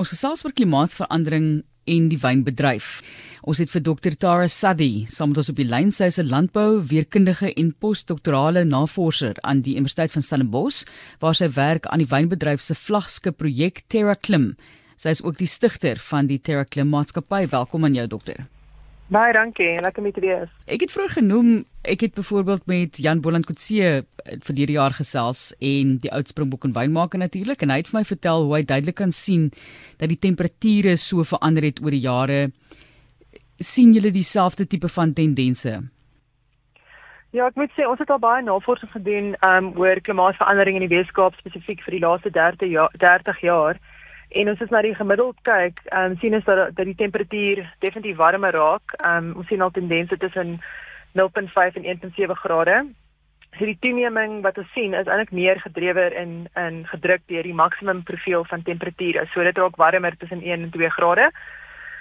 ons gesels oor klimaatsverandering en die wynbedryf. Ons het vir Dr Tara Sadie, saam met ons op die lyn, sy is 'n landbou weerkundige en postdoktorale navorser aan die Universiteit van Stellenbosch, waar sy werk aan die wynbedryf se vlaggenskap projek Terra Klim. Sy is ook die stigter van die Terra Klim maatskappy. Welkom aan jou dokter. Baie dankie, lekker met julle. Ek het vroeër genoem, ek het byvoorbeeld met Jan Boland Kotse verlede jaar gesels en die oud Springbok en wynmaker natuurlik en hy het vir my vertel hoe hy duidelik kan sien dat die temperature so verander het oor die jare sien julle dieselfde tipe van tendense? Ja, ek moet sê ons het al baie navorsing gedoen um oor klimaatsverandering in die Weskaap spesifiek vir die laaste 30 jaar 30 jaar. En ons is na die gemiddeld kyk, um sien ons dat dat die temperatuur definitief warmer raak. Um ons sien al tendense tussen 0.5 en 1.7 grade. So die toenaming wat ons sien is eintlik meer gedrewe in in gedruk deur die maksimum profiel van temperature. So dit raak warmer tussen 1 en 2 grade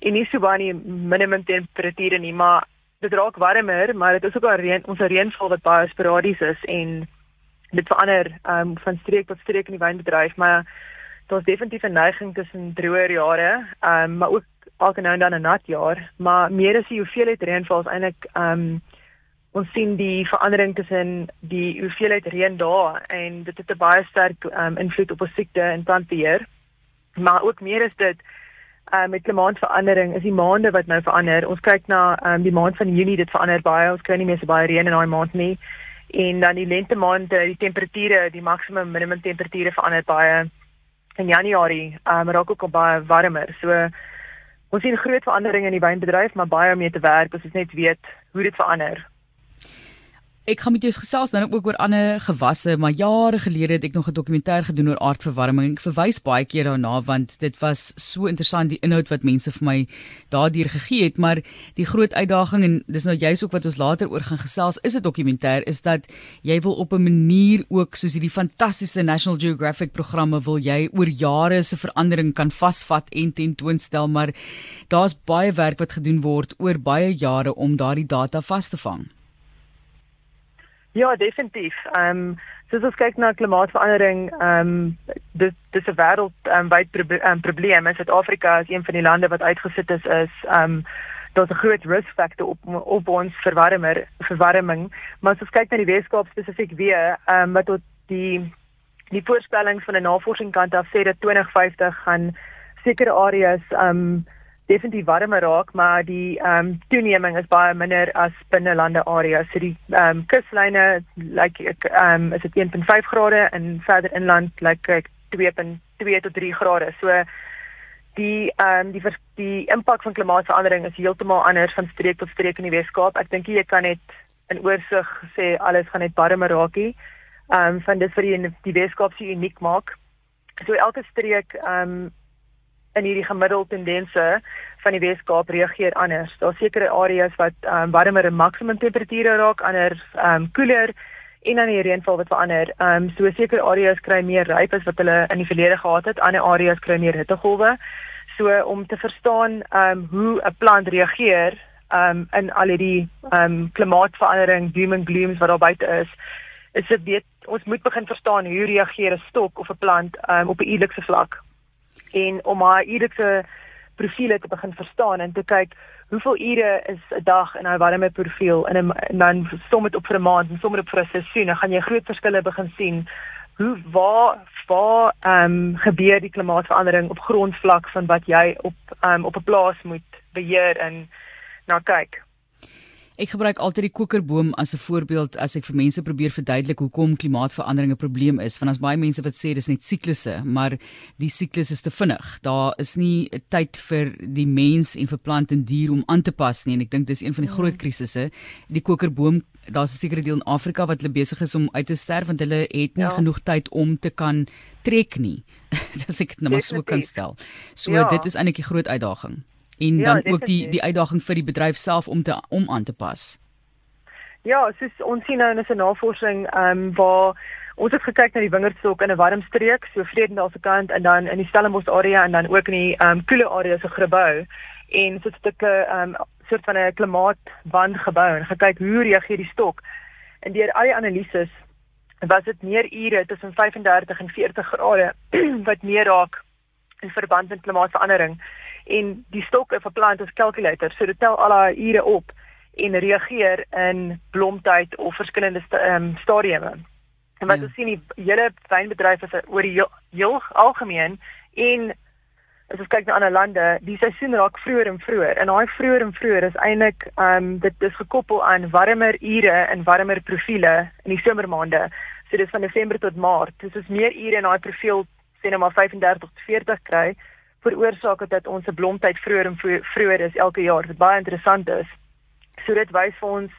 en nie so baie minimum temperature nie, maar dit raak warmer, maar dit is ook al reën, ons reënval wat baie sporadies is en dit verander um, van streek tot streek in die wynbedryf, maar daar's definitief 'n neiging tussen droër jare, um, maar ook elke nou en dan 'n nat jaar, maar meer as die hoeveelheid reënval is eintlik um ons sien die verandering tussen die hoeveelheid reën daar en dit het 'n baie sterk um, invloed op ons siekte en plantbeheer. Maar ook meer is dit uh, met klimaatsverandering is die maande wat nou verander. Ons kyk na um, die maand van Junie, dit verander baie. Ons kry nie meer so baie reën in daai maand nie. En dan die lente maande, die temperature, die maksimum minimum temperature verander baie. In Januarie, um, raak ook baie warmer. So ons sien groot veranderinge in die wynbedryf, maar baie om mee te werk. Ons net weet hoe dit verander. Ek gaan met jou gesels dan ook oor ander gewasse, maar jare gelede het ek nog 'n dokumentêr gedoen oor aardverwarming. Ek verwys baie keer daarna want dit was so interessant die inhoud wat mense vir my daardeur gegee het, maar die groot uitdaging en dis nou juist ook wat ons later oor gaan gesels, is 'n dokumentêr is dat jy wil op 'n manier ook soos hierdie fantastiese National Geographic programme wil jy oor jare se verandering kan vasvat en tentoonstel, maar daar's baie werk wat gedoen word oor baie jare om daardie data vas te vang. Ja, definitief. Ehm um, soos ons kyk na klimaatsverandering, ehm um, dit dis 'n wêreld ehm um, wyd pro um, probleem. Suid-Afrika is een van die lande wat uitgesit is is ehm um, daar's 'n groot risk factor op op ons verwarmer verwarming. Maar as ons kyk na die Weskaap spesifiek weer, ehm um, wat tot die die voorspellings van 'n navorsingskant af sê dat 2050 gaan sekere areas ehm um, definitief warmer raak, maar die ehm um, toeneming is baie minder as binnelande areas. So die ehm um, kuslyne lyk like, ehm um, is dit 1.5 grade en verder inland lyk like, ek 2.2 tot 3 grade. So die ehm um, die die impak van klimaatsverandering is heeltemal anders van streek tot streek in die Weskaap. Ek dink jy kan net in oorsig sê alles gaan net warmer raak hier. Ehm um, van dit vir die, die Weskaap se uniek maak. So elke streek ehm um, in hierdie gemiddelde tendense van die Weskaap reageer anders. Daar's sekere areas wat um, warmer en maksimum temperature raak, ander um koeler en dan die reënval wat verander. Um so sekere areas kry meer ryp as wat hulle in die verlede gehad het, ander areas kry meer hittegolwe. So om te verstaan um hoe 'n plant reageer um in al hierdie um klimaatsverandering, doom and glooms wat daar buite is, is dit weet ons moet begin verstaan hoe reageer 'n stok of 'n plant um op 'n eerlikse vlak en om haar uriese profile te begin verstaan en te kyk hoeveel ure is 'n dag in haar warme profiel en, en dan som dit op vir 'n maand en som dit op vir 'n seisoen. Dan gaan jy groot verskille begin sien. Hoe waar waar ehm um, gebeur die klimaatsverandering op grondvlak van wat jy op ehm um, op 'n plaas moet beheer en na kyk Ek gebruik altyd die kokerboom as 'n voorbeeld as ek vir mense probeer verduidelik hoekom klimaatsverandering 'n probleem is. Want as baie mense wat sê dis net siklusse, maar die siklus is te vinnig. Daar is nie tyd vir die mens en vir plant en dier om aan te pas nie en ek dink dis een van die groot krisisse. Die kokerboom Daar's 'n sekere deel in Afrika wat hulle besig is om uit te sterf want hulle het nie ja. genoeg tyd om te kan trek nie. Dis ek net nou maar so kan stel. So ja. dit is eintlik 'n groot uitdaging en ja, dan ook die die uitdaging vir die bedryf self om te om aan te pas. Ja, soos ons sien nou in 'n navorsing ehm um, waar ons het gekyk na die wingerdstok in 'n warm streek, so Vredendal se kant en dan in die Stellenbosch area en dan ook in die ehm um, koele area se gebou en so 'n stukke ehm um, soort van 'n klimaatband gebou en gekyk hoe reageer die stok. En deur al die analises was dit meer ure tussen 35 en 40 grade wat meer raak in verband met klimaatsverandering en die stok of 'n plant is calculator so dit tel al daai ure op en reageer in blomtyd of verskillende st um, stadiums. En wat ja. ons sien die hele wynbedryf is oor die heel, heel algemeen en as ons kyk na ander lande, die seisoen raak vroeër en vroeër. En daai vroeër en vroeër is eintlik ehm um, dit is gekoppel aan warmer ure en warmer profile in die somermaande. So dis van Desember tot Maart. Dis is meer ure in daai profiel sien nou maar 35 tot 40 kry veroorsaak dat ons se blomtyd vroeër en vroeër is elke jaar. Wat baie interessant is. So dit wys vir ons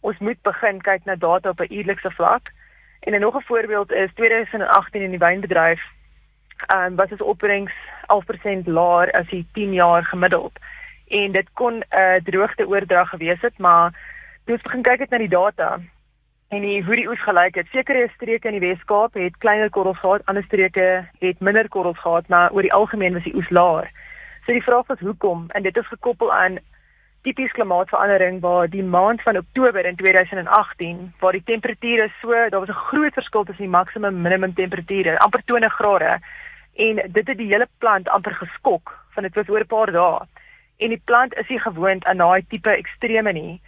ons moet begin kyk na data op 'n uurlikse vlak. En 'n nog 'n voorbeeld is 2018 in die wynbedryf ehm um, was ons opbrengs 11% laer as die 10 jaar gemiddeld. En dit kon 'n uh, droogte oordrag gewees het, maar toe ons begin kyk het na die data en die hoe die oes gelyk het. Sekere streke in die Wes-Kaap het kleiner korrels gehad, ander streke het minder korrels gehad, maar oor die algemeen was die oes laer. So die vraag was hoekom? En dit is gekoppel aan tipies klimaatsverandering waar die maand van Oktober in 2018 waar die temperature so, daar was 'n groot verskil tussen die maksimum en minimum temperature, amper 20 grade en dit het die hele plant amper geskok van dit was oor 'n paar dae en die plant is nie gewoond aan daai tipe extreme nie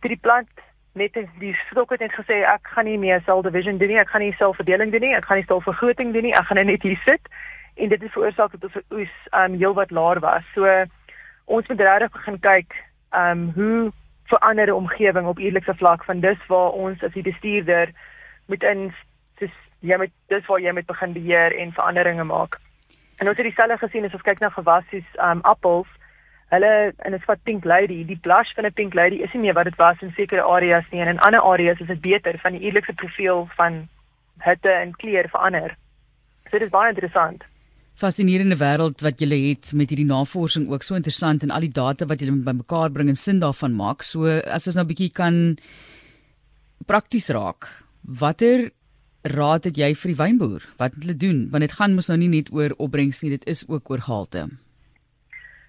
toe die plant net die stok het net gesê ek gaan nie meer cell division doen nie. Ek gaan nie selfverdeling doen nie. Ek gaan nie stofvergroting doen nie. Ek gaan net hier sit. En dit het veroorsaak dat ons oes um heelwat laer was. So ons moet regtig begin kyk um hoe verander die omgewing op eerlikse vlak van dis waar ons as die bestuurder moet in dis jy moet dis waar jy moet begin beheer en veranderinge maak. En ons het dieselfde gesien as ons kyk na gewasse um appels. Hulle en dit vat pink lady, die blush van 'n pink lady is nie meer wat dit was in sekere areas nie en in ander areas is dit beter van die eerlikse profiel van hitte en kleur verander. So dit is baie interessant. Fascinerende wêreld wat jy het met hierdie navorsing ook so interessant en al die data wat jy bymekaar bring en sin daarvan maak. So as ons nou 'n bietjie kan prakties raak. Watter raad het jy vir die wynboer? Wat moet hulle doen? Want dit gaan mos nou nie net oor opbrengs nie, dit is ook oor gehalte.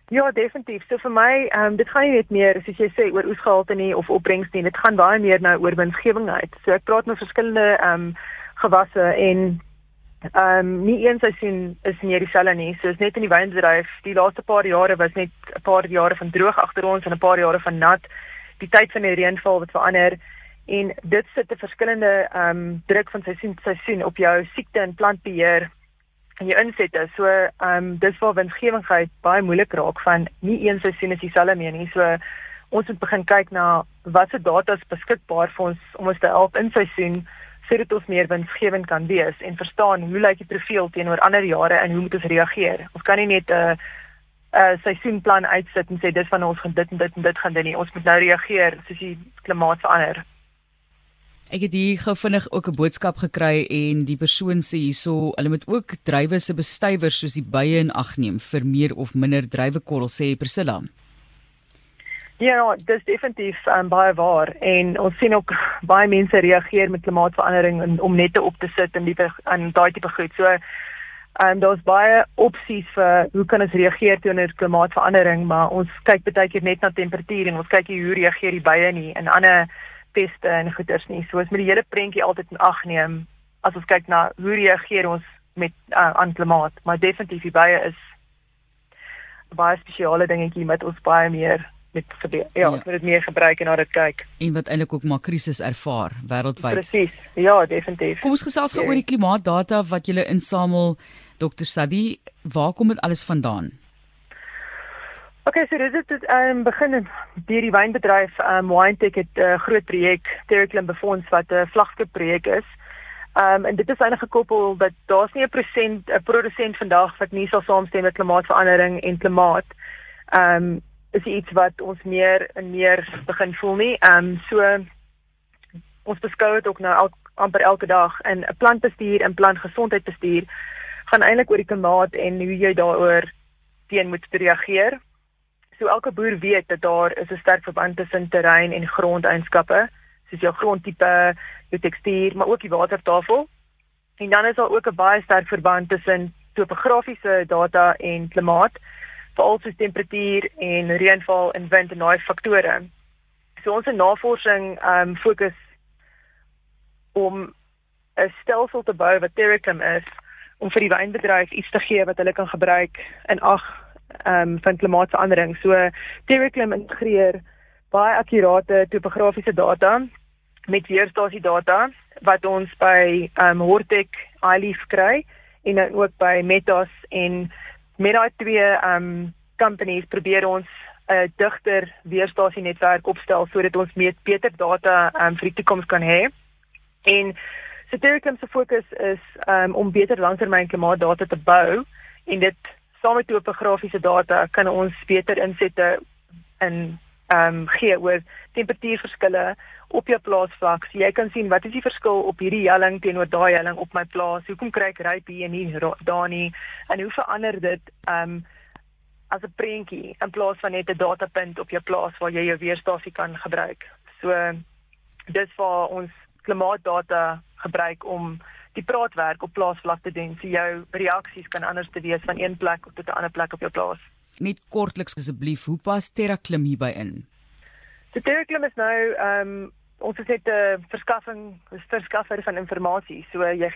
Ja, definitief. So vir my, ehm um, dit gaan nie net meer soos jy sê oor oesgehalte nie of opbrengs nie. Dit gaan baie meer nou oor winsgewendheid. So ek praat met verskillende ehm um, gewasse en ehm um, nie een seisoen is meer dieselfde nie. So is net in die wynbedryf, die laaste paar jare was net 'n paar jare van droog agter ons en 'n paar jare van nat. Die tyd van die reënval wat verander en dit sit 'n verskillende ehm um, druk van seisoen seisoen op jou siekte en plantbeheer en jou insette. So ehm um, dis waar winsgewendheid baie moeilik raak van nie een seisoen is dieselfde meer nie. So ons moet begin kyk na watse data is beskikbaar vir ons om ons te help in seisoen sodat ons meer winsgewend kan wees en verstaan hoe lyk die profiel teenoor ander jare en hoe moet ons reageer. Ons kan nie net 'n uh, 'n uh, seisoenplan uitsit en sê dis van ons gaan dit en dit en dit gaan doen nie. Ons moet nou reageer soos die klimaat verander. Ek het hier gou vinnig ook 'n boodskap gekry en die persoon sê hierso, hulle moet ook drywe se bestuivers soos die bye in ag neem vir meer of minder drywekorrel sê Priscilla. Ja, dis definitief um, baie waar en ons sien ook baie mense reageer met klimaatsverandering en om nette op te sit en die aan daai tipe goed. So en um, daar's baie opsies vir hoe kan ons reageer teenoor klimaatsverandering, maar ons kyk baie keer net na temperatuur en ons kyk hoe reageer die bye nie en ander peste en goeters nie. So as met die hele prentjie altyd in ag neem as ons kyk na hoe reageer ons met uh, aan klimaat, maar definitief die baie is baie spesiale dingetjie met ons baie meer met. Ja, ja. met dit meer gebruik en na dit kyk. En wat eintlik ook maar krisis ervaar wêreldwyd. Presies. Ja, definitief. Kom ons gesels gou oor die klimaatdata wat jy insamel. Dr. Sadi, waar kom dit alles vandaan? Okay, so dit ehm um, begin deur die wynbedryf ehm um, Winetech het 'n uh, groot projek Terraclim befonds wat 'n uh, vlagskip projek is. Ehm um, en dit is eintlik gekoppel dat daar's nie 'n prosent 'n produsent vandag wat nie sal saamstem met klimaatsverandering en klimaat. Ehm um, is iets wat ons meer en meer begin voel nie. Ehm um, so ons beskou dit ook nou el, amper elke dag in 'n plantbestuur en plantgesondheidbestuur gaan eintlik oor die klimaat en hoe jy daaroor teen moet reageer. So elke boer weet dat daar is 'n sterk verband tussen terrein en grondeienskappe, soos jou grondtipe, jou tekstuur, maar ook die watertafel. En dan is daar ook 'n baie sterk verband tussen topografiese data en klimaat, veral soos temperatuur en reënval en wind en daai faktore. So ons navorsing ehm um, fokus om 'n stelsel te bou wat Terracum is om vir die wynbedryf iets te gee wat hulle kan gebruik in ag ehm um, van klimaatsverandering. So Terraclim integreer baie akkurate topografiese data met weerstasie data wat ons by ehm um, Hortec iLeaf kry en dan ook by Metas en met daai twee ehm um, companies probeer ons 'n uh, digter weerstasie netwerk opstel sodat ons meer beter data ehm um, vir die toekoms kan hê. En Satiricum se fokus is um, om beter langtermyn klimaatdata te bou en dit saam met topografiese data kan ons beter insette in ehm um, gee oor temperatuurverskille op jou plaasvlak. So jy kan sien wat is die verskil op hierdie helling teenoor daai helling op my plaas? Hoekom kry ek ryp hier en nie daar nie? En hoe verander dit ehm um, as 'n prentjie in plaas van net 'n datapunt op jou plaas waar jy jou weerstasie kan gebruik. So dis waar ons klimaatdata gebruik om die praatwerk op plaasvlak te doen. So jou reaksies kan anders te wees van een plek tot 'n ander plek op jou plaas. Net kortliks asseblief, hoe pas TerraKlim hierby in? So TerraKlim is nou ehm um, ons het 'n verskaffing, 'n verskaffer van inligting. So jy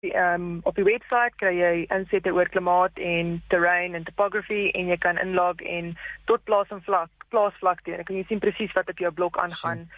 ehm um, op die webwerf kry jy insette oor klimaat en terrein en topography en jy kan inlog en tot plaas en vlak, plaasvlak doen. Ek kan jy sien presies wat op jou blok aangaan.